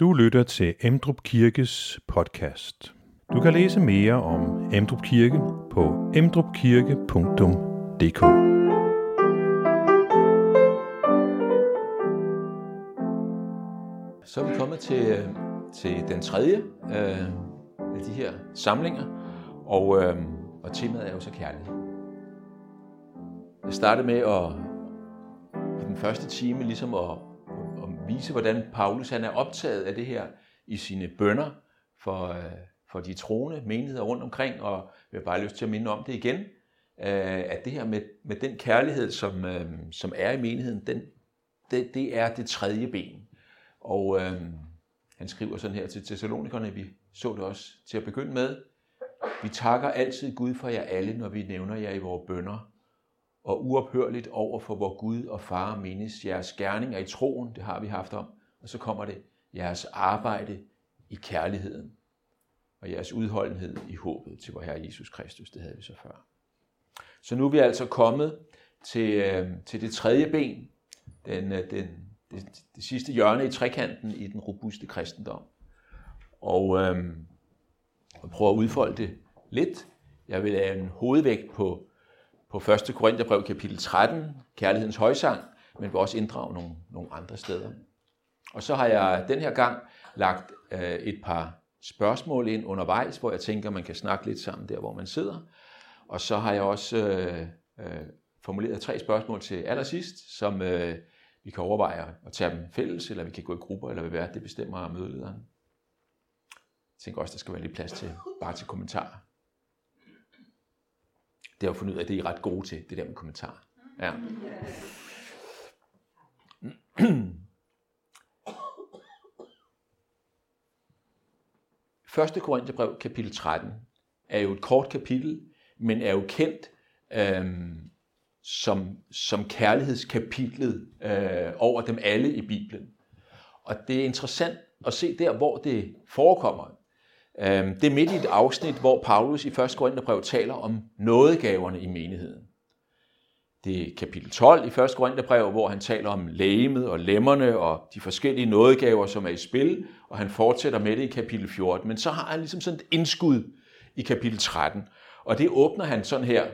Du lytter til Emdrup Kirkes podcast. Du kan læse mere om Emdrup Kirke på emdrupkirke.dk. Så er vi kommet til, til den tredje øh, af de her samlinger, og, øh, og temaet er jo så kærlighed. Jeg startede med at, i den første time ligesom at, at vise, hvordan Paulus han er optaget af det her i sine bønder for, øh, for de troende menigheder rundt omkring, og jeg vil bare lyst til at minde om det igen, øh, at det her med, med den kærlighed, som, øh, som er i menigheden, den, det, det er det tredje ben. Og øh, han skriver sådan her til Thessalonikerne, vi så det også til at begynde med. Vi takker altid Gud for jer alle, når vi nævner jer i vores bønder, og uophørligt over for vor Gud og Far mindes jeres gerninger i troen, det har vi haft om, og så kommer det, jeres arbejde i kærligheden, og jeres udholdenhed i håbet til vor Herre Jesus Kristus, det havde vi så før. Så nu er vi altså kommet til, øh, til det tredje ben, den, øh, den, det, det sidste hjørne i trekanten i den robuste kristendom. Og øhm, jeg prøver at udfolde det lidt. Jeg vil lave en hovedvægt på, på 1. Korintherbrev kapitel 13, kærlighedens højsang, men vil også inddrage nogle, nogle andre steder. Og så har jeg den her gang lagt øh, et par spørgsmål ind undervejs, hvor jeg tænker, man kan snakke lidt sammen der, hvor man sidder. Og så har jeg også øh, øh, formuleret tre spørgsmål til allersidst, som øh, vi kan overveje at tage dem fælles, eller vi kan gå i grupper, eller hvad det det bestemmer mødelederen. Jeg tænker også, der skal være lidt plads til bare til kommentarer. Det har jeg fundet ud af, at det er I ret gode til, det der med kommentarer. Ja. 1. Korintherbrev kapitel 13 er jo et kort kapitel, men er jo kendt øhm, som, som kærlighedskapitlet øh, over dem alle i Bibelen. Og det er interessant at se der, hvor det forekommer. Øhm, det er midt i et afsnit, hvor Paulus i 1. Korintherbrev taler om nådegaverne i menigheden. Det er kapitel 12 i 1. Korintherbrev, hvor han taler om lægemet og lemmerne og de forskellige nådegaver, som er i spil, og han fortsætter med det i kapitel 14. Men så har han ligesom sådan et indskud i kapitel 13, og det åbner han sådan her.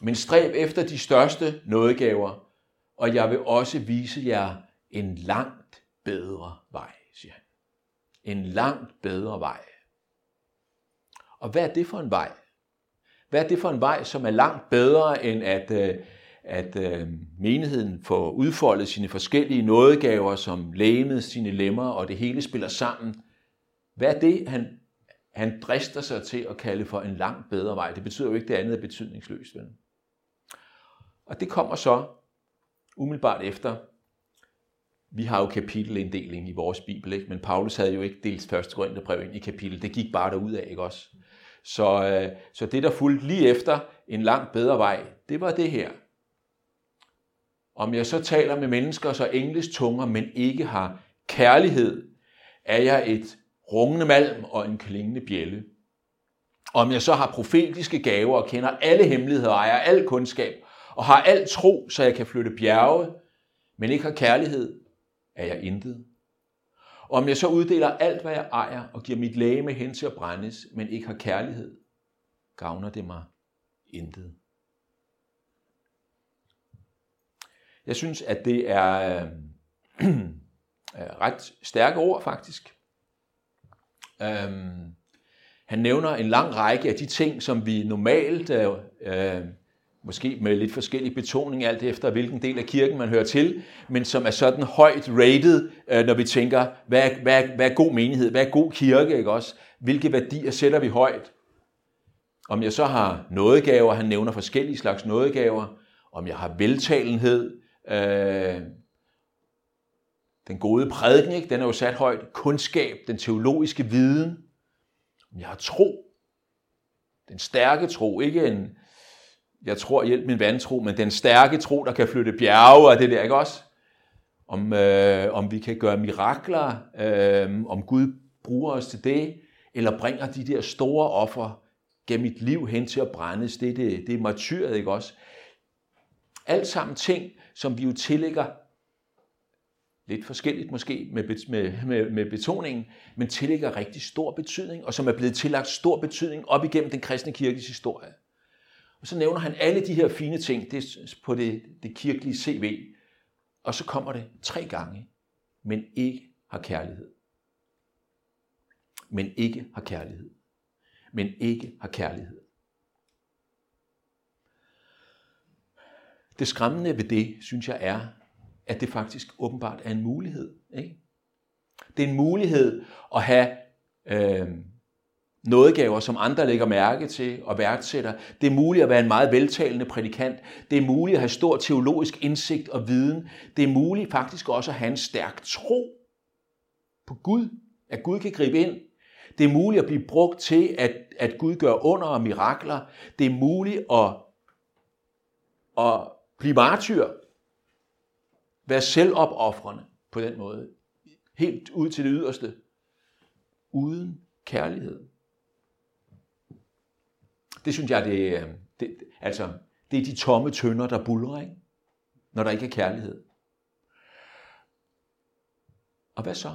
Men stræb efter de største nådegaver, og jeg vil også vise jer en langt bedre vej. En langt bedre vej. Og hvad er det for en vej? Hvad er det for en vej, som er langt bedre end at, øh, at øh, menigheden får udfoldet sine forskellige nådegaver, som læmet, sine lemmer, og det hele spiller sammen? Hvad er det, han, han drister sig til at kalde for en langt bedre vej? Det betyder jo ikke, det andet er betydningsløst. Vel? Og det kommer så umiddelbart efter. Vi har jo kapitelinddeling i vores bibel, ikke? men Paulus havde jo ikke dels første Korintherbrev ind i kapitel. Det gik bare derud af, ikke også? Så, øh, så det, der fulgte lige efter en langt bedre vej, det var det her. Om jeg så taler med mennesker så engles tunger, men ikke har kærlighed, er jeg et rungende malm og en klingende bjælle. Om jeg så har profetiske gaver og kender alle hemmeligheder og ejer al kundskab, og har al tro, så jeg kan flytte bjerge, men ikke har kærlighed, er jeg intet. Og om jeg så uddeler alt, hvad jeg ejer, og giver mit læge hen til at brændes, men ikke har kærlighed, gavner det mig intet. Jeg synes, at det er øh, ret stærke ord, faktisk. Øhm, han nævner en lang række af de ting, som vi normalt øh, øh måske med lidt forskellig betoning alt efter, hvilken del af kirken man hører til, men som er sådan højt rated, øh, når vi tænker, hvad er, hvad, er, hvad er god menighed, hvad er god kirke, ikke også? Hvilke værdier sætter vi højt? Om jeg så har nådegaver, han nævner forskellige slags nådegaver, om jeg har veltalenhed, øh, den gode prædiken, ikke? den er jo sat højt, kundskab, den teologiske viden, om jeg har tro, den stærke tro, ikke en, jeg tror, hjælp min vantro, men den stærke tro, der kan flytte bjerge og det der, ikke også? Om, øh, om vi kan gøre mirakler, øh, om Gud bruger os til det, eller bringer de der store offer gennem mit liv hen til at brændes. Det, det, det er martyret, ikke også? Alt sammen ting, som vi jo tillægger lidt forskelligt måske med, med, med, med betoningen, men tillægger rigtig stor betydning, og som er blevet tillagt stor betydning op igennem den kristne kirkes historie. Og så nævner han alle de her fine ting det på det, det kirkelige CV, og så kommer det tre gange, men ikke har kærlighed. Men ikke har kærlighed. Men ikke har kærlighed. Det skræmmende ved det, synes jeg, er, at det faktisk åbenbart er en mulighed. Ikke? Det er en mulighed at have øh, nådegaver, som andre lægger mærke til og værdsætter. Det er muligt at være en meget veltalende prædikant. Det er muligt at have stor teologisk indsigt og viden. Det er muligt faktisk også at have en stærk tro på Gud, at Gud kan gribe ind. Det er muligt at blive brugt til, at, at Gud gør under og mirakler. Det er muligt at, at blive martyr. Være selvopoffrende på den måde. Helt ud til det yderste. Uden kærlighed. Det synes jeg, det, øh, det, altså, det er de tomme tønder, der bulrer, ikke? når der ikke er kærlighed. Og hvad så?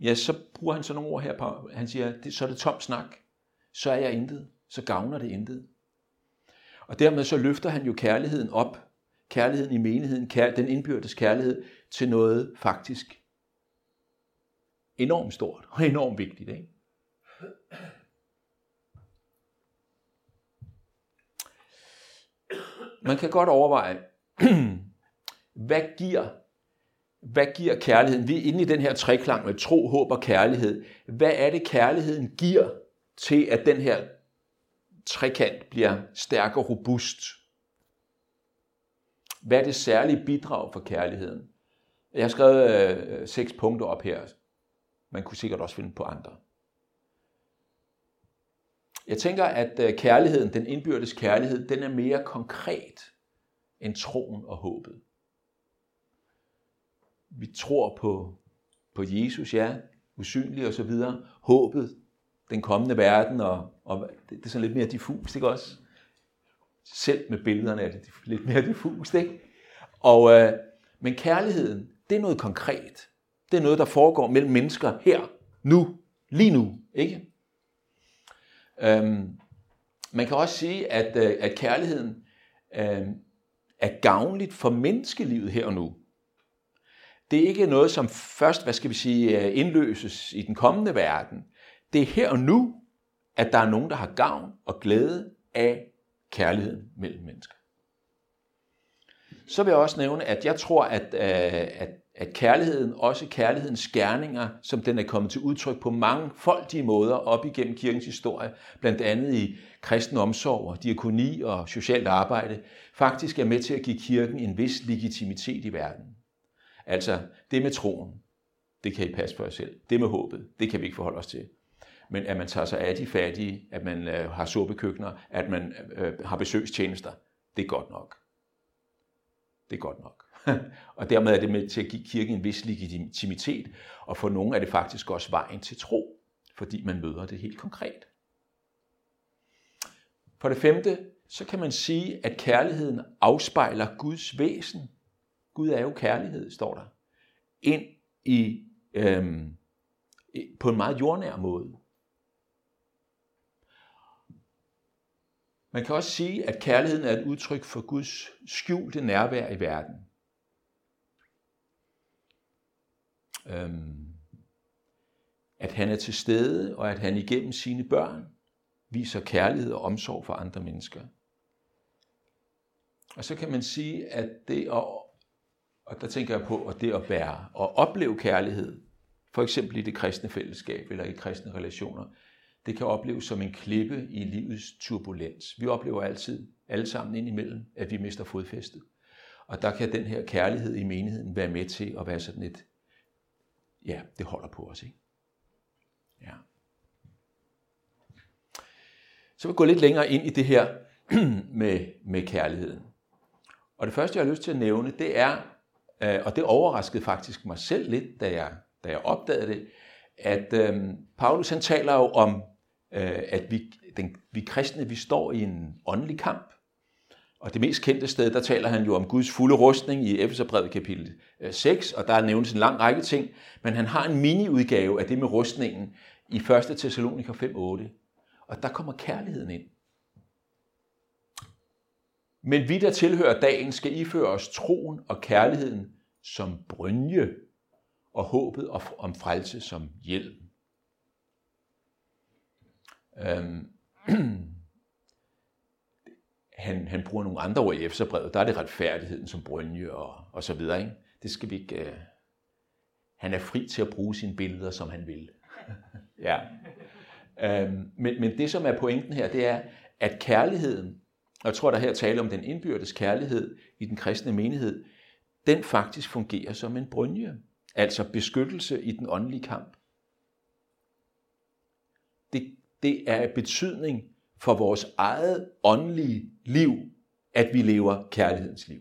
Ja, så bruger han sådan nogle ord her på, han siger, det, så er det tom snak, så er jeg intet, så gavner det intet. Og dermed så løfter han jo kærligheden op, kærligheden i menigheden, kær, den indbyrdes kærlighed, til noget faktisk enormt stort og enormt vigtigt. Ikke? Man kan godt overveje, hvad giver, hvad giver kærligheden? Vi er inde i den her treklang med tro, håb og kærlighed. Hvad er det, kærligheden giver til, at den her trekant bliver stærk og robust? Hvad er det særlige bidrag for kærligheden? Jeg har skrevet øh, seks punkter op her. Man kunne sikkert også finde på andre. Jeg tænker, at øh, kærligheden, den indbyrdes kærlighed, den er mere konkret end troen og håbet. Vi tror på, på Jesus, ja, usynlig og så videre. Håbet, den kommende verden, og, og det, det er sådan lidt mere diffust, ikke også? Selv med billederne er det lidt mere diffust, ikke? Og, øh, men kærligheden, det er noget konkret. Det er noget, der foregår mellem mennesker her, nu, lige nu, ikke? Øhm, man kan også sige, at, øh, at kærligheden øhm, er gavnligt for menneskelivet her og nu. Det er ikke noget, som først, hvad skal vi sige, øh, indløses i den kommende verden. Det er her og nu, at der er nogen, der har gavn og glæde af kærligheden mellem mennesker. Så vil jeg også nævne, at jeg tror, at, øh, at, at kærligheden, også kærlighedens gerninger, som den er kommet til udtryk på mange foldige måder op igennem kirkens historie, blandt andet i kristen omsorg og diakoni og socialt arbejde, faktisk er med til at give kirken en vis legitimitet i verden. Altså, det med troen, det kan I passe for jer selv. Det med håbet, det kan vi ikke forholde os til. Men at man tager sig af de fattige, at man øh, har suppekøkkener, at man øh, har besøgstjenester, det er godt nok. Det er godt nok og dermed er det med til at give kirken en vis legitimitet, og for nogle er det faktisk også vejen til tro, fordi man møder det helt konkret. For det femte, så kan man sige, at kærligheden afspejler Guds væsen. Gud er jo kærlighed, står der. Ind i, øhm, på en meget jordnær måde. Man kan også sige, at kærligheden er et udtryk for Guds skjulte nærvær i verden. Øhm, at han er til stede, og at han igennem sine børn viser kærlighed og omsorg for andre mennesker. Og så kan man sige, at det at, og der tænker jeg på, at det at bære og opleve kærlighed, for eksempel i det kristne fællesskab eller i kristne relationer, det kan opleves som en klippe i livets turbulens. Vi oplever altid, alle sammen indimellem, at vi mister fodfæstet. Og der kan den her kærlighed i menigheden være med til at være sådan et, ja, det holder på os, ikke? Ja. Så vil vi gå lidt længere ind i det her med, med kærligheden. Og det første, jeg har lyst til at nævne, det er, øh, og det overraskede faktisk mig selv lidt, da jeg, da jeg opdagede det, at øh, Paulus han taler jo om, øh, at vi, den, vi kristne vi står i en åndelig kamp. Og det mest kendte sted, der taler han jo om Guds fulde rustning i Efeserbrevet kapitel øh, 6, og der nævnes en lang række ting, men han har en mini-udgave af det med rustningen i 1. Thessaloniker 5.8. Og der kommer kærligheden ind. Men vi, der tilhører dagen, skal iføre os troen og kærligheden som brynje og håbet om frelse som hjelm. Øhm. Han, han bruger nogle andre ord i Efterbrevet. Der er det retfærdigheden som brynje og, og så videre. Ikke? Det skal vi ikke... Uh... Han er fri til at bruge sine billeder, som han vil. ja. Øhm, men, men det, som er pointen her, det er, at kærligheden, og jeg tror, der her taler om den indbyrdes kærlighed i den kristne menighed, den faktisk fungerer som en brynje, altså beskyttelse i den åndelige kamp. Det, det er af betydning for vores eget åndelige liv, at vi lever kærlighedens liv.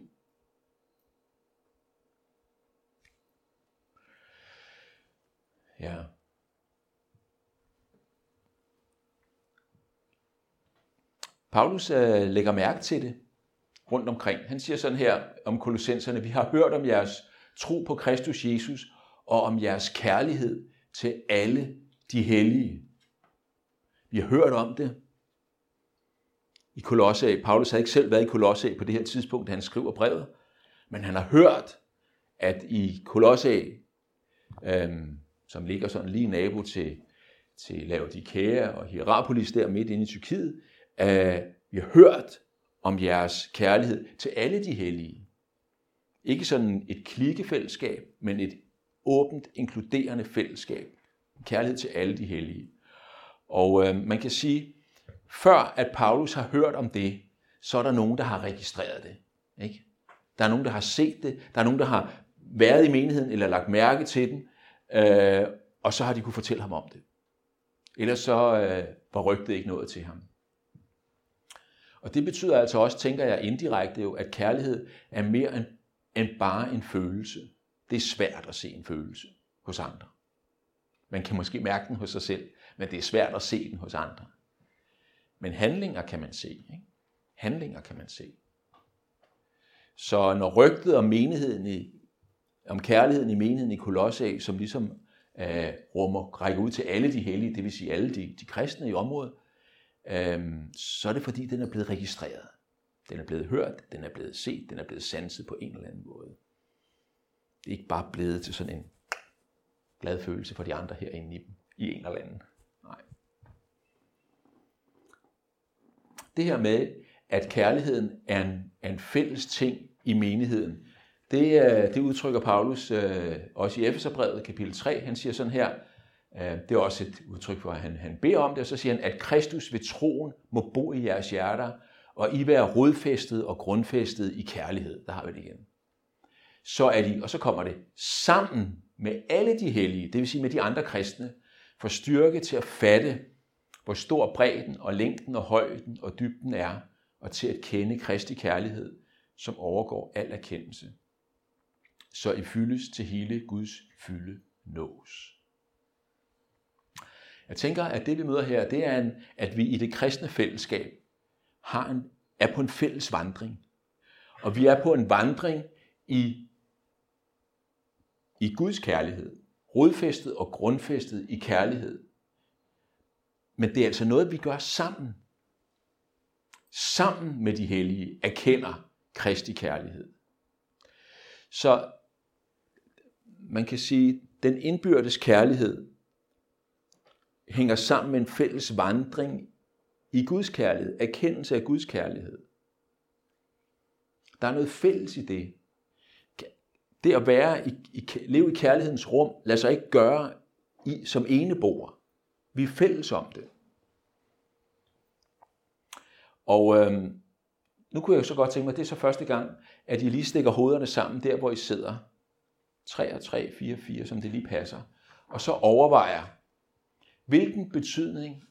Ja. Paulus øh, lægger mærke til det rundt omkring. Han siger sådan her om kolossenserne, vi har hørt om jeres tro på Kristus Jesus og om jeres kærlighed til alle de hellige. Vi har hørt om det. I Kolosse, Paulus havde ikke selv været i Kolosse på det her tidspunkt, da han skriver brevet, men han har hørt, at i Kolosse, øhm, som ligger sådan lige nabo til, til Laodikea og Hierapolis der midt inde i Tyrkiet, øh, vi har hørt om jeres kærlighed til alle de hellige. Ikke sådan et klikkefællesskab, men et åbent, inkluderende fællesskab. Kærlighed til alle de hellige. Og øh, man kan sige, før at Paulus har hørt om det, så er der nogen, der har registreret det. Ikke? Der er nogen, der har set det. Der er nogen, der har været i menigheden eller lagt mærke til den. Øh, og så har de kunne fortælle ham om det. Ellers så øh, var rygtet ikke noget til ham. Og det betyder altså også, tænker jeg indirekte jo, at kærlighed er mere end, end bare en følelse. Det er svært at se en følelse hos andre. Man kan måske mærke den hos sig selv, men det er svært at se den hos andre. Men handlinger kan man se. Ikke? Handlinger kan man se. Så når rygtet om menigheden i, om kærligheden i menigheden i Kolosse, som ligesom øh, rummer, rækker ud til alle de hellige, det vil sige alle de, de kristne i området, øh, så er det fordi, den er blevet registreret. Den er blevet hørt, den er blevet set, den er blevet sanset på en eller anden måde. Det er ikke bare blevet til sådan en glad følelse for de andre herinde i i en eller anden. Det her med, at kærligheden er en, er en fælles ting i menigheden, det, øh, det udtrykker Paulus øh, også i Efeserbrevet kapitel 3. Han siger sådan her, øh, det er også et udtryk for, at han, han beder om det, og så siger han, at Kristus ved troen må bo i jeres hjerter, og I være rodfæstet og grundfæstet i kærlighed. Der har vi det igen. Så er de, og så kommer det, sammen med alle de hellige, det vil sige med de andre kristne, for styrke til at fatte, hvor stor bredden og længden og højden og dybden er, og til at kende Kristi kærlighed, som overgår al erkendelse så I fyldes til hele Guds fylde nås. Jeg tænker, at det vi møder her, det er, en, at vi i det kristne fællesskab har en, er på en fælles vandring. Og vi er på en vandring i, i Guds kærlighed. Rodfæstet og grundfæstet i kærlighed. Men det er altså noget, vi gør sammen. Sammen med de hellige erkender Kristi kærlighed. Så man kan sige, den indbyrdes kærlighed hænger sammen med en fælles vandring i Guds kærlighed, erkendelse af Guds kærlighed. Der er noget fælles i det. Det at være i, i, leve i kærlighedens rum, lader sig ikke gøre i, som eneboer. Vi er fælles om det. Og øh, nu kunne jeg så godt tænke mig, at det er så første gang, at I lige stikker hovederne sammen der, hvor I sidder. 3 og 3, 4, 4, som det lige passer. Og så overvejer, hvilken betydning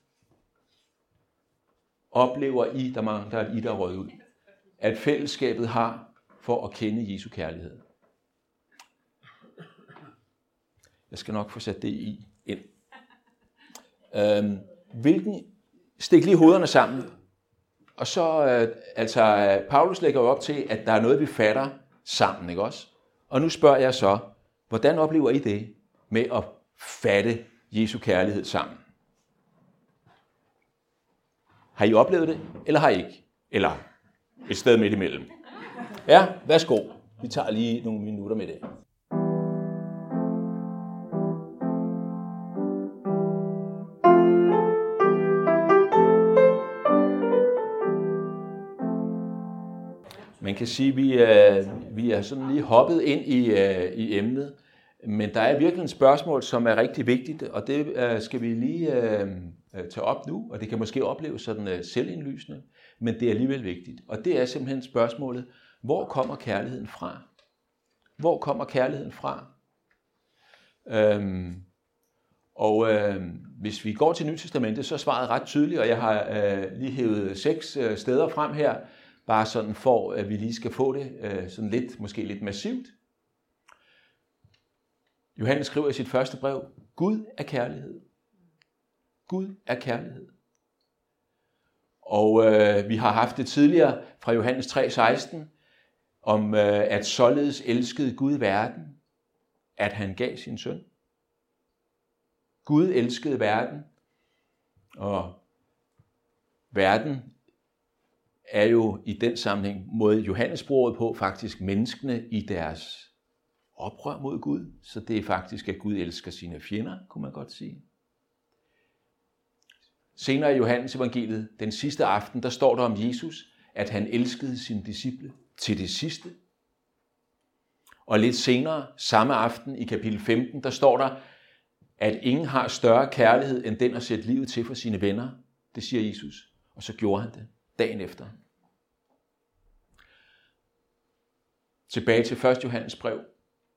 oplever I, der mangler der I, der rød ud, at fællesskabet har for at kende Jesu kærlighed. Jeg skal nok få sat det i. Øhm, hvilken, stik lige hovederne sammen. og så, øh, altså, Paulus lægger jo op til, at der er noget, vi fatter sammen, ikke også? Og nu spørger jeg så, hvordan oplever I det med at fatte Jesu kærlighed sammen? Har I oplevet det, eller har I ikke? Eller et sted midt imellem? Ja, værsgo. Vi tager lige nogle minutter med det. Kan sige, at vi er, vi er sådan lige hoppet ind i, uh, i emnet, men der er virkelig et spørgsmål, som er rigtig vigtigt, og det uh, skal vi lige uh, tage op nu, og det kan måske opleves sådan uh, selvindlysende, men det er alligevel vigtigt. Og det er simpelthen spørgsmålet, hvor kommer kærligheden fra? Hvor kommer kærligheden fra? Øhm, og øh, hvis vi går til Nyt Testamentet, så er svaret ret tydeligt, og jeg har øh, lige hævet seks øh, steder frem her, bare sådan for, at vi lige skal få det øh, sådan lidt, måske lidt massivt. Johannes skriver i sit første brev, Gud er kærlighed. Gud er kærlighed. Og øh, vi har haft det tidligere fra Johannes 3:16 om øh, at således elskede Gud verden, at han gav sin søn. Gud elskede verden, og verden er jo i den sammenhæng måde Johannes på faktisk menneskene i deres oprør mod Gud. Så det er faktisk, at Gud elsker sine fjender, kunne man godt sige. Senere i Johannes evangeliet, den sidste aften, der står der om Jesus, at han elskede sine disciple til det sidste. Og lidt senere, samme aften i kapitel 15, der står der, at ingen har større kærlighed end den at sætte livet til for sine venner. Det siger Jesus. Og så gjorde han det dagen efter. Tilbage til 1. Johannes brev,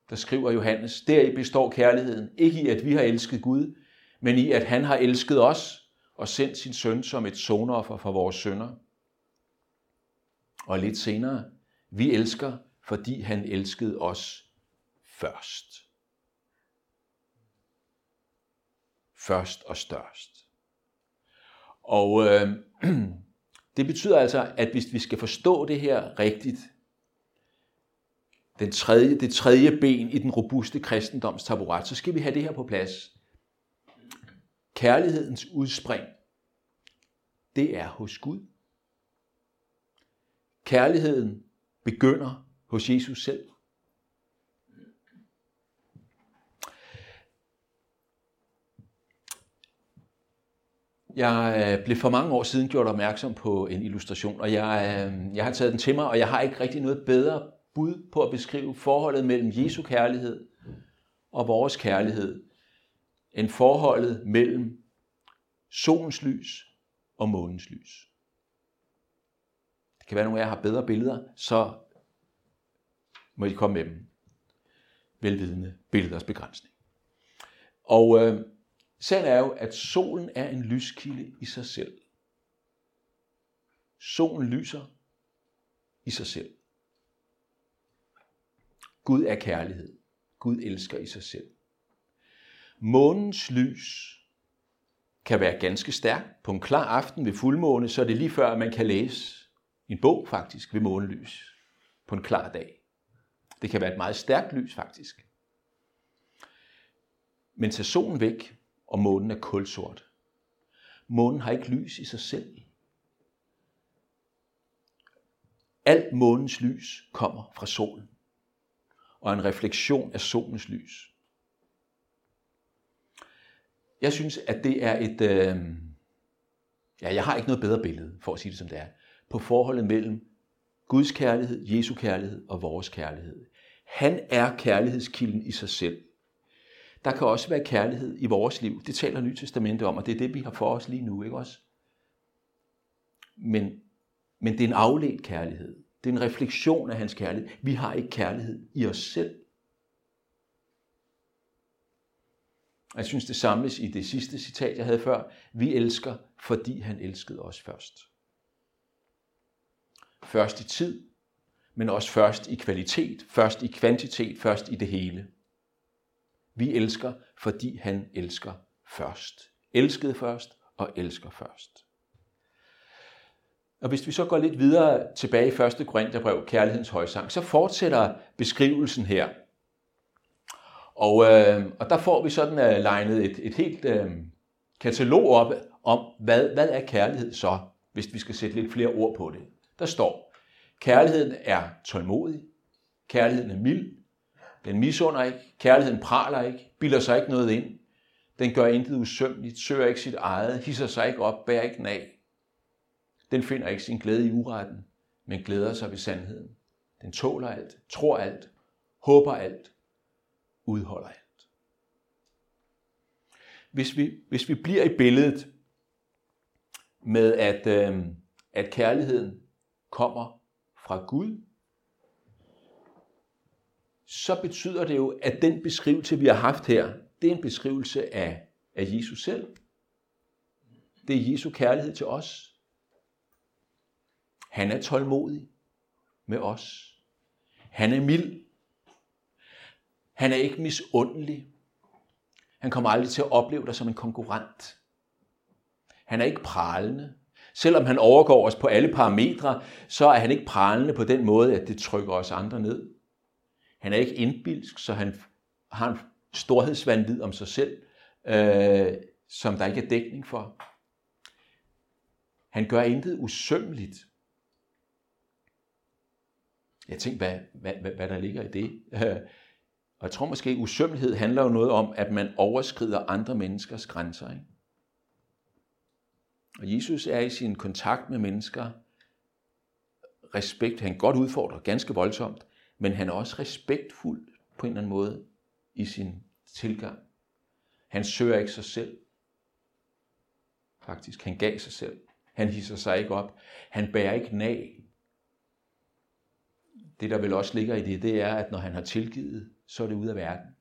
der skriver Johannes, deri består kærligheden, ikke i at vi har elsket Gud, men i at han har elsket os og sendt sin søn som et sonoffer for vores sønder. Og lidt senere, vi elsker, fordi han elskede os først. Først og størst. Og øh, det betyder altså, at hvis vi skal forstå det her rigtigt, den tredje, det tredje ben i den robuste kristendoms taburet, så skal vi have det her på plads. Kærlighedens udspring, det er hos Gud. Kærligheden begynder hos Jesus selv. Jeg øh, blev for mange år siden gjort opmærksom på en illustration, og jeg, øh, jeg har taget den til mig, og jeg har ikke rigtig noget bedre bud på at beskrive forholdet mellem Jesu kærlighed og vores kærlighed, end forholdet mellem solens lys og månens lys. Det kan være, at nogle af jer har bedre billeder, så må I komme med dem. Velvidende billeders begrænsning. Og øh, sagen er jo, at solen er en lyskilde i sig selv. Solen lyser i sig selv. Gud er kærlighed. Gud elsker i sig selv. Månens lys kan være ganske stærk. På en klar aften ved fuldmåne, så er det lige før, at man kan læse en bog faktisk ved månelys på en klar dag. Det kan være et meget stærkt lys faktisk. Men tag solen væk, og månen er kulsort. Månen har ikke lys i sig selv. Alt månens lys kommer fra solen, og en refleksion af solens lys. Jeg synes, at det er et... Øh, ja, jeg har ikke noget bedre billede, for at sige det som det er, på forholdet mellem Guds kærlighed, Jesu kærlighed og vores kærlighed. Han er kærlighedskilden i sig selv. Der kan også være kærlighed i vores liv. Det taler Nyt Testamentet om, og det er det, vi har for os lige nu, ikke også? Men, men det er en afledt kærlighed. Det er en refleksion af hans kærlighed. Vi har ikke kærlighed i os selv. Jeg synes, det samles i det sidste citat, jeg havde før. Vi elsker, fordi han elskede os først. Først i tid, men også først i kvalitet, først i kvantitet, først i det hele. Vi elsker, fordi han elsker først. Elskede først og elsker først. Og hvis vi så går lidt videre tilbage i 1. Korintherbrev, Kærlighedens højsang, så fortsætter beskrivelsen her. Og, øh, og der får vi sådan uh, legnet et, et helt øh, katalog op om, hvad, hvad er kærlighed så, hvis vi skal sætte lidt flere ord på det. Der står, kærligheden er tålmodig, kærligheden er mild, den misunder ikke, kærligheden praler ikke, bilder sig ikke noget ind, den gør intet usømmeligt, søger ikke sit eget, hisser sig ikke op, bærer ikke af. Den finder ikke sin glæde i uretten, men glæder sig ved sandheden. Den tåler alt, tror alt, håber alt, udholder alt. Hvis vi, hvis vi bliver i billedet med, at, øh, at kærligheden kommer fra Gud, så betyder det jo, at den beskrivelse, vi har haft her, det er en beskrivelse af, af Jesus selv. Det er Jesu kærlighed til os. Han er tålmodig med os. Han er mild. Han er ikke misundelig. Han kommer aldrig til at opleve dig som en konkurrent. Han er ikke pralende. Selvom han overgår os på alle parametre, så er han ikke pralende på den måde, at det trykker os andre ned. Han er ikke indbilsk, så han har en storhedsvandvid om sig selv, øh, som der ikke er dækning for. Han gør intet usømmeligt. Jeg tænker, hvad, hvad, hvad, hvad der ligger i det. Og jeg tror måske, at usømmelighed handler jo noget om, at man overskrider andre menneskers grænser. Ikke? Og Jesus er i sin kontakt med mennesker respekt. Han godt udfordrer ganske voldsomt, men han er også respektfuld på en eller anden måde i sin tilgang. Han søger ikke sig selv. Faktisk, han gav sig selv. Han hisser sig ikke op. Han bærer ikke nag. Det, der vel også ligger i det, det er, at når han har tilgivet, så er det ud af verden.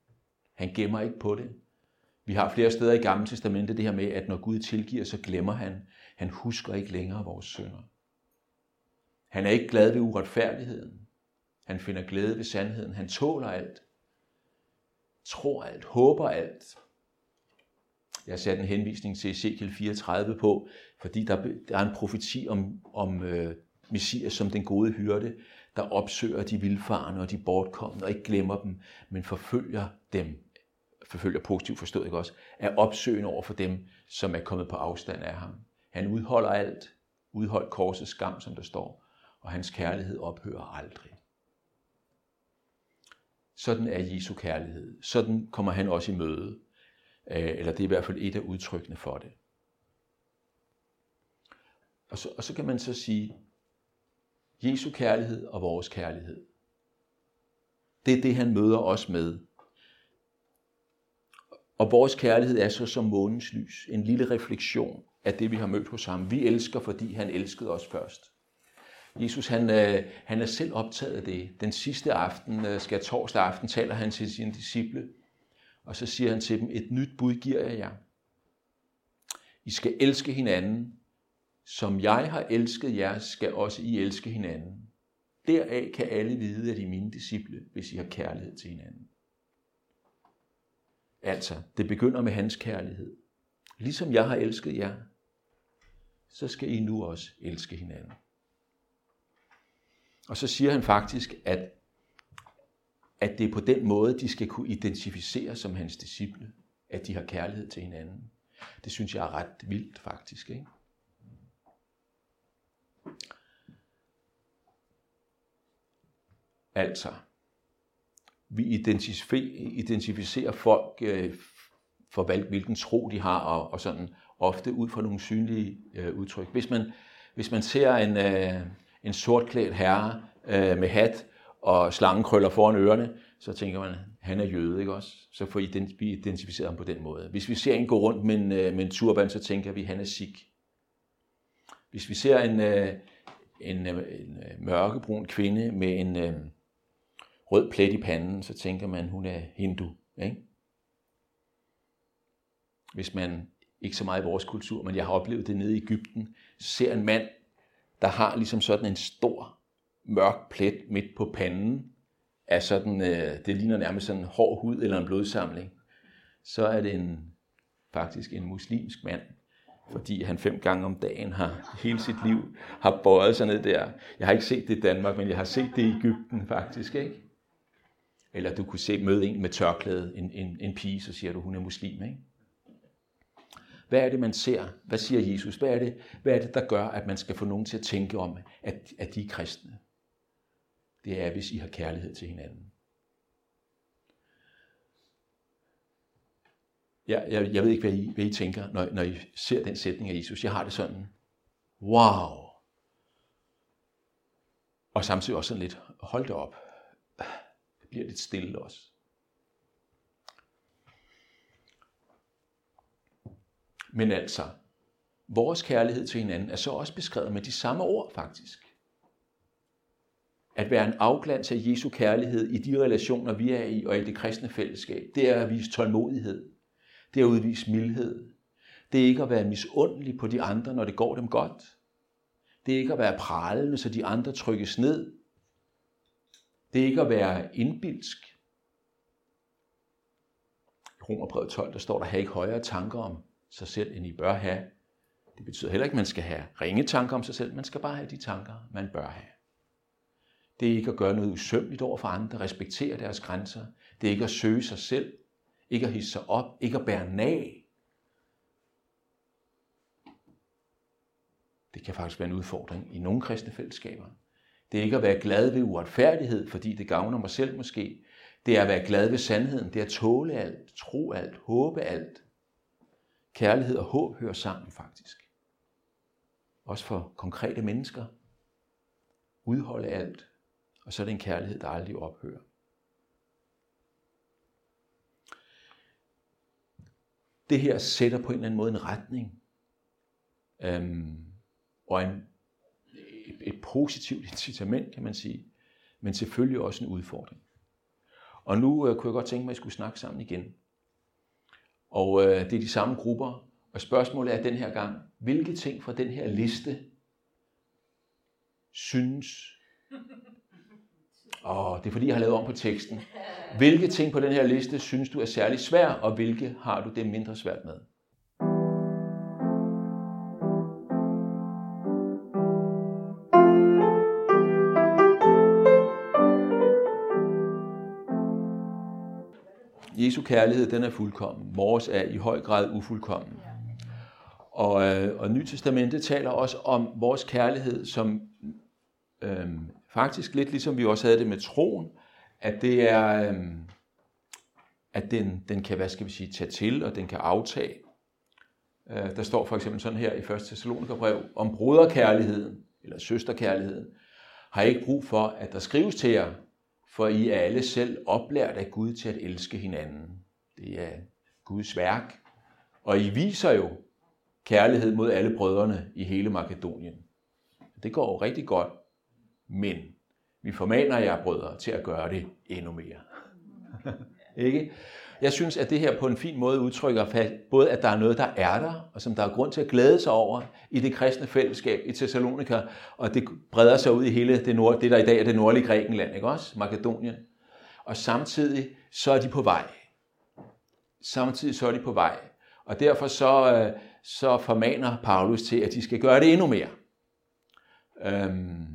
Han gemmer ikke på det. Vi har flere steder i Gamle Testamentet det her med, at når Gud tilgiver, så glemmer han. Han husker ikke længere vores synder. Han er ikke glad ved uretfærdigheden. Han finder glæde ved sandheden. Han tåler alt. Tror alt. Håber alt. Jeg satte en henvisning til Ezekiel 34 på, fordi der, der er en profeti om, om øh, Messias som den gode hyrde, der opsøger de vilfarne og de bortkomne og ikke glemmer dem, men forfølger dem, forfølger positivt forstået ikke også, er opsøgende over for dem, som er kommet på afstand af ham. Han udholder alt, udholdt korsets skam, som der står, og hans kærlighed ophører aldrig. Sådan er Jesu kærlighed. Sådan kommer han også i møde. Øh, eller det er i hvert fald et af udtrykkene for det. Og så, og så kan man så sige, Jesu kærlighed og vores kærlighed. Det er det, han møder os med. Og vores kærlighed er så som månens lys, en lille refleksion af det, vi har mødt hos ham. Vi elsker, fordi han elskede os først. Jesus han, øh, han er selv optaget af det. Den sidste aften, øh, skal torsdag aften, taler han til sine disciple, og så siger han til dem, et nyt bud giver jeg jer. I skal elske hinanden, som jeg har elsket jer, skal også I elske hinanden. Deraf kan alle vide, at I er mine disciple, hvis I har kærlighed til hinanden. Altså, det begynder med hans kærlighed. Ligesom jeg har elsket jer, så skal I nu også elske hinanden. Og så siger han faktisk, at, at det er på den måde, de skal kunne identificere som hans disciple, at de har kærlighed til hinanden. Det synes jeg er ret vildt faktisk. Ikke? Altså, vi identificerer folk øh, for hvilken tro de har, og, og sådan ofte ud fra nogle synlige øh, udtryk. Hvis man, hvis man ser en, øh, en sortklædt herre øh, med hat og slangekrøller foran ørerne, så tænker man, han er jøde, ikke også? Så får vi identificeret ham på den måde. Hvis vi ser en gå rundt med en, øh, med en turban, så tænker vi, han er sik. Hvis vi ser en, øh, en, øh, en, en mørkebrun kvinde med en øh, rød plet i panden, så tænker man, hun er hindu. Ikke? Hvis man, ikke så meget i vores kultur, men jeg har oplevet det nede i Ægypten, ser en mand, der har ligesom sådan en stor mørk plet midt på panden, er sådan, øh, det ligner nærmest sådan en hård hud eller en blodsamling, så er det en, faktisk en muslimsk mand, fordi han fem gange om dagen har hele sit liv har bøjet sig ned der. Jeg har ikke set det i Danmark, men jeg har set det i Ægypten faktisk, ikke? Eller du kunne se møde en med tørklæde, en, en, en pige, så siger du, hun er muslim, ikke? Hvad er det, man ser? Hvad siger Jesus? Hvad er det, hvad er det der gør, at man skal få nogen til at tænke om, at, at de er kristne? Det er, hvis I har kærlighed til hinanden. Jeg, jeg, jeg ved ikke, hvad I, hvad I tænker, når, når I ser den sætning af Jesus. Jeg har det sådan, wow. Og samtidig også sådan lidt, hold det op. Det bliver lidt stille også. Men altså, vores kærlighed til hinanden er så også beskrevet med de samme ord faktisk. At være en afglans af Jesu kærlighed i de relationer, vi er i, og i det kristne fællesskab, det er at vise tålmodighed. Det er at udvise mildhed. Det er ikke at være misundelig på de andre, når det går dem godt. Det er ikke at være pralende, så de andre trykkes ned. Det er ikke at være indbilsk. I Romerbrevet 12, der står der, have ikke højere tanker om sig selv, end I bør have. Det betyder heller ikke, at man skal have ringe tanker om sig selv. Man skal bare have de tanker, man bør have. Det er ikke at gøre noget usømmeligt over for andre, respektere deres grænser. Det er ikke at søge sig selv, ikke at hisse sig op, ikke at bære nag. Det kan faktisk være en udfordring i nogle kristne fællesskaber. Det er ikke at være glad ved uretfærdighed, fordi det gavner mig selv måske. Det er at være glad ved sandheden. Det er at tåle alt, tro alt, håbe alt. Kærlighed og håb hører sammen faktisk. Også for konkrete mennesker. Udholde alt. Og så er det en kærlighed, der aldrig ophører. Det her sætter på en eller anden måde en retning. Øhm, og en, et, et positivt incitament, kan man sige. Men selvfølgelig også en udfordring. Og nu øh, kunne jeg godt tænke mig, at vi skulle snakke sammen igen. Og øh, det er de samme grupper. Og spørgsmålet er den her gang, hvilke ting fra den her liste synes... Og det er fordi, jeg har lavet om på teksten. Hvilke ting på den her liste synes du er særlig svær, og hvilke har du det mindre svært med? Jesu kærlighed, den er fuldkommen. Vores er i høj grad ufuldkommen. Og, øh, og Nytestamentet taler også om vores kærlighed som øh, faktisk lidt ligesom vi også havde det med troen, at det er, øh, at den, den kan, hvad skal vi sige, tage til, og den kan aftage. Øh, der står for eksempel sådan her i 1. Thessalonikerbrev, om broderkærligheden, eller søsterkærligheden, har ikke brug for, at der skrives til jer, for I er alle selv oplært af Gud til at elske hinanden. Det er Guds værk. Og I viser jo kærlighed mod alle brødrene i hele Makedonien. Det går jo rigtig godt, men vi formaner jer, brødre, til at gøre det endnu mere. Ikke? Jeg synes, at det her på en fin måde udtrykker både, at der er noget, der er der, og som der er grund til at glæde sig over i det kristne fællesskab i Thessalonika, og det breder sig ud i hele det, nord, det der i dag er det nordlige Grækenland, ikke også? Makedonien. Og samtidig så er de på vej. Samtidig så er de på vej. Og derfor så, øh, så formaner Paulus til, at de skal gøre det endnu mere. Øhm,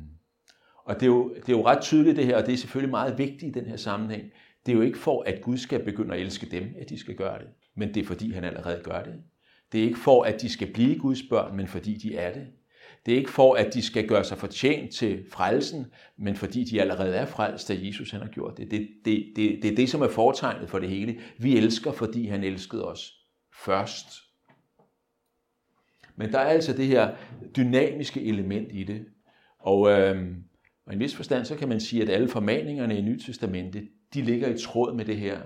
og det er, jo, det er jo ret tydeligt det her, og det er selvfølgelig meget vigtigt i den her sammenhæng. Det er jo ikke for, at Gud skal begynde at elske dem, at de skal gøre det. Men det er fordi, han allerede gør det. Det er ikke for, at de skal blive Guds børn, men fordi de er det. Det er ikke for, at de skal gøre sig fortjent til frelsen, men fordi de allerede er frelst, da Jesus han har gjort det. Det, det, det. det er det, som er foretegnet for det hele. Vi elsker, fordi han elskede os først. Men der er altså det her dynamiske element i det. Og, øh, og i en vis forstand, så kan man sige, at alle formaningerne i Nyt Testamentet, de ligger i tråd med det her,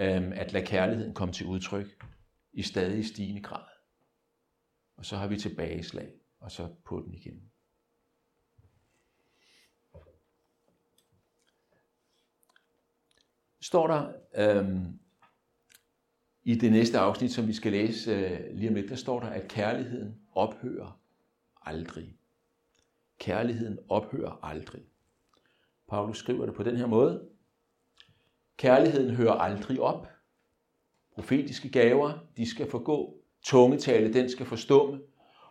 øh, at lade kærligheden komme til udtryk i stadig stigende grad. Og så har vi tilbageslag, og så på den igen. Står der øhm, i det næste afsnit, som vi skal læse øh, lige om lidt, der står der, at kærligheden ophører aldrig. Kærligheden ophører aldrig. Paulus skriver det på den her måde. Kærligheden hører aldrig op. Profetiske gaver, de skal forgå. Tungetale, den skal forstumme,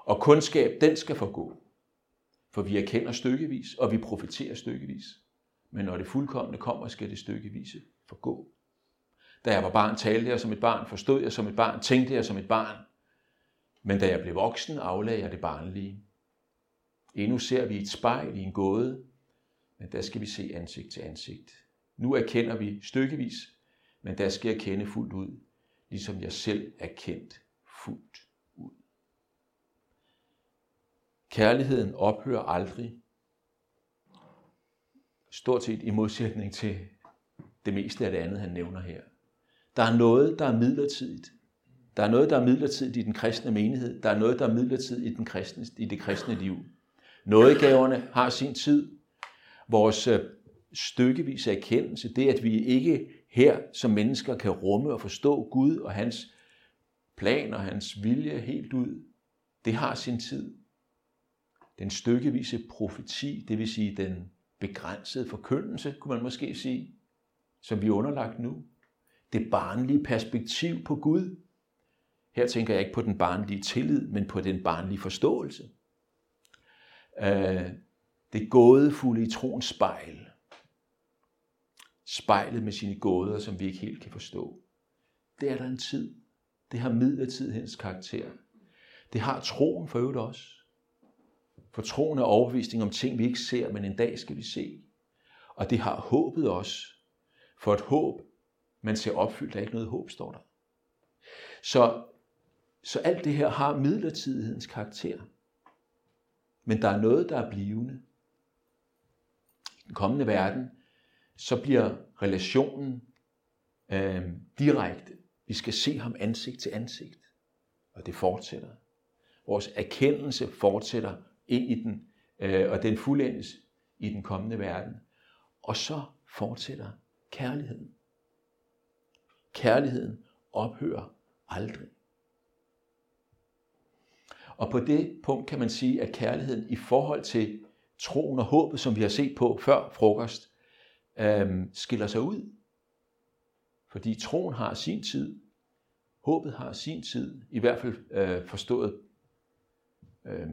og kundskab, den skal forgå. For vi erkender stykkevis, og vi profeterer stykkevis. Men når det fuldkommende kommer, skal det stykkevise forgå. Da jeg var barn, talte jeg som et barn, forstod jeg som et barn, tænkte jeg som et barn. Men da jeg blev voksen, aflagde jeg det barnlige. Endnu ser vi et spejl i en gåde, men der skal vi se ansigt til ansigt. Nu erkender vi stykkevis, men der skal jeg kende fuldt ud, ligesom jeg selv er kendt fuldt ud. Kærligheden ophører aldrig, stort set i modsætning til det meste af det andet, han nævner her. Der er noget, der er midlertidigt. Der er noget, der er midlertidigt i den kristne menighed. Der er noget, der er midlertidigt i, den kristne, i det kristne liv. Nådegaverne har sin tid. Vores stykkevise stykkevis erkendelse, det at vi ikke her som mennesker kan rumme og forstå Gud og hans plan og hans vilje helt ud, det har sin tid. Den stykkevise profeti, det vil sige den begrænsede forkyndelse, kunne man måske sige, som vi er underlagt nu. Det barnlige perspektiv på Gud. Her tænker jeg ikke på den barnlige tillid, men på den barnlige forståelse. Øh, det gådefulde i troens spejl. Spejlet med sine gåder, som vi ikke helt kan forstå. Det er der en tid. Det har midlertidighedens karakter. Det har troen for øvrigt også. For troen er overbevisning om ting, vi ikke ser, men en dag skal vi se. Og det har håbet også. For et håb, man ser opfyldt, der er ikke noget håb, står der. Så, så alt det her har midlertidighedens karakter. Men der er noget, der er blivende. I den kommende verden, så bliver relationen øh, direkte. Vi skal se ham ansigt til ansigt. Og det fortsætter. Vores erkendelse fortsætter ind i den, øh, og den fuldendes i den kommende verden. Og så fortsætter kærligheden. Kærligheden ophører aldrig. Og på det punkt kan man sige, at kærligheden i forhold til troen og håbet, som vi har set på før frokost, øhm, skiller sig ud. Fordi troen har sin tid, håbet har sin tid, i hvert fald øh, forstået øh,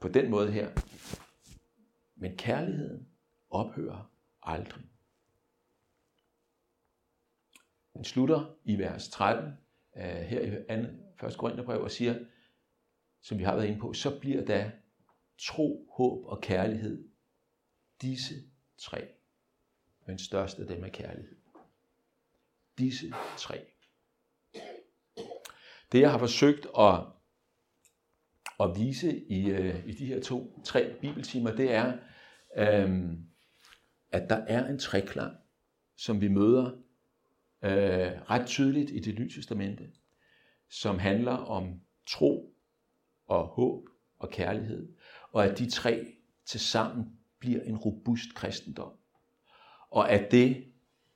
på den måde her. Men kærligheden ophører aldrig. Den slutter i vers 13 øh, her i 2. 1. Korintherbrev og siger, som vi har været inde på, så bliver der tro, håb og kærlighed disse tre. Men størst af dem er kærlighed. Disse tre. Det jeg har forsøgt at, at vise i, øh, i de her to, tre bibeltimer, det er, øhm, at der er en treklang, som vi møder øh, ret tydeligt i det nye testamente, som handler om tro og håb og kærlighed, og at de tre til sammen bliver en robust kristendom. Og at det,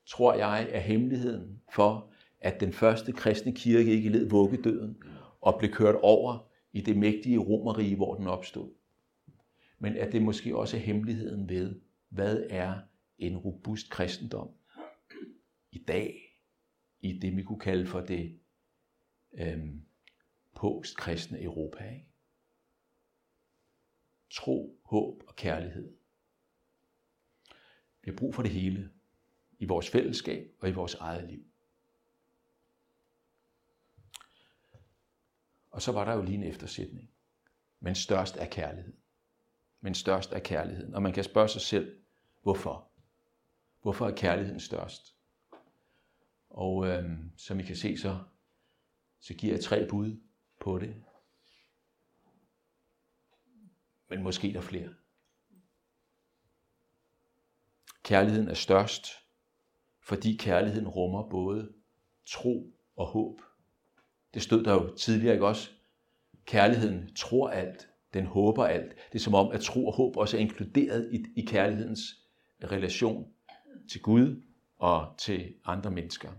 tror jeg, er hemmeligheden for, at den første kristne kirke ikke led vuggedøden og blev kørt over i det mægtige romerige, hvor den opstod. Men at det måske også er hemmeligheden ved, hvad er en robust kristendom i dag, i det vi kunne kalde for det øhm, postkristne Europa. Ikke? Tro, håb og kærlighed. Vi har brug for det hele i vores fællesskab og i vores eget liv. Og så var der jo lige en eftersætning. Men størst er kærlighed. Men størst er kærligheden. Og man kan spørge sig selv, hvorfor? Hvorfor er kærligheden størst? Og øhm, som I kan se, så, så giver jeg tre bud på det. Men måske er der flere. Kærligheden er størst, fordi kærligheden rummer både tro og håb. Det stod der jo tidligere, ikke også? Kærligheden tror alt, den håber alt. Det er som om, at tro og håb også er inkluderet i, i kærlighedens relation til Gud og til andre mennesker.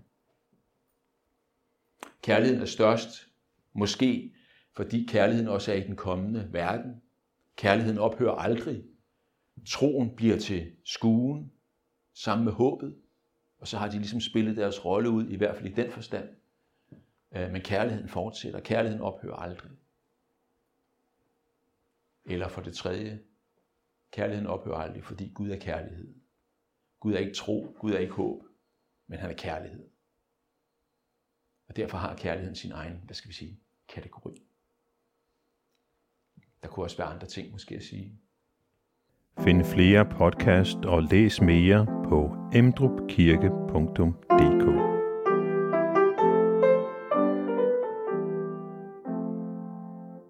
Kærligheden er størst, måske fordi kærligheden også er i den kommende verden. Kærligheden ophører aldrig. Troen bliver til skuen sammen med håbet, og så har de ligesom spillet deres rolle ud, i hvert fald i den forstand. Øh, men kærligheden fortsætter. Kærligheden ophører aldrig. Eller for det tredje, kærligheden ophører aldrig, fordi Gud er kærlighed. Gud er ikke tro, Gud er ikke håb, men han er kærlighed. Og derfor har kærligheden sin egen, hvad skal vi sige, kategori. Der kunne også være andre ting måske at sige. Find flere podcast og læs mere på emdrupkirke.dk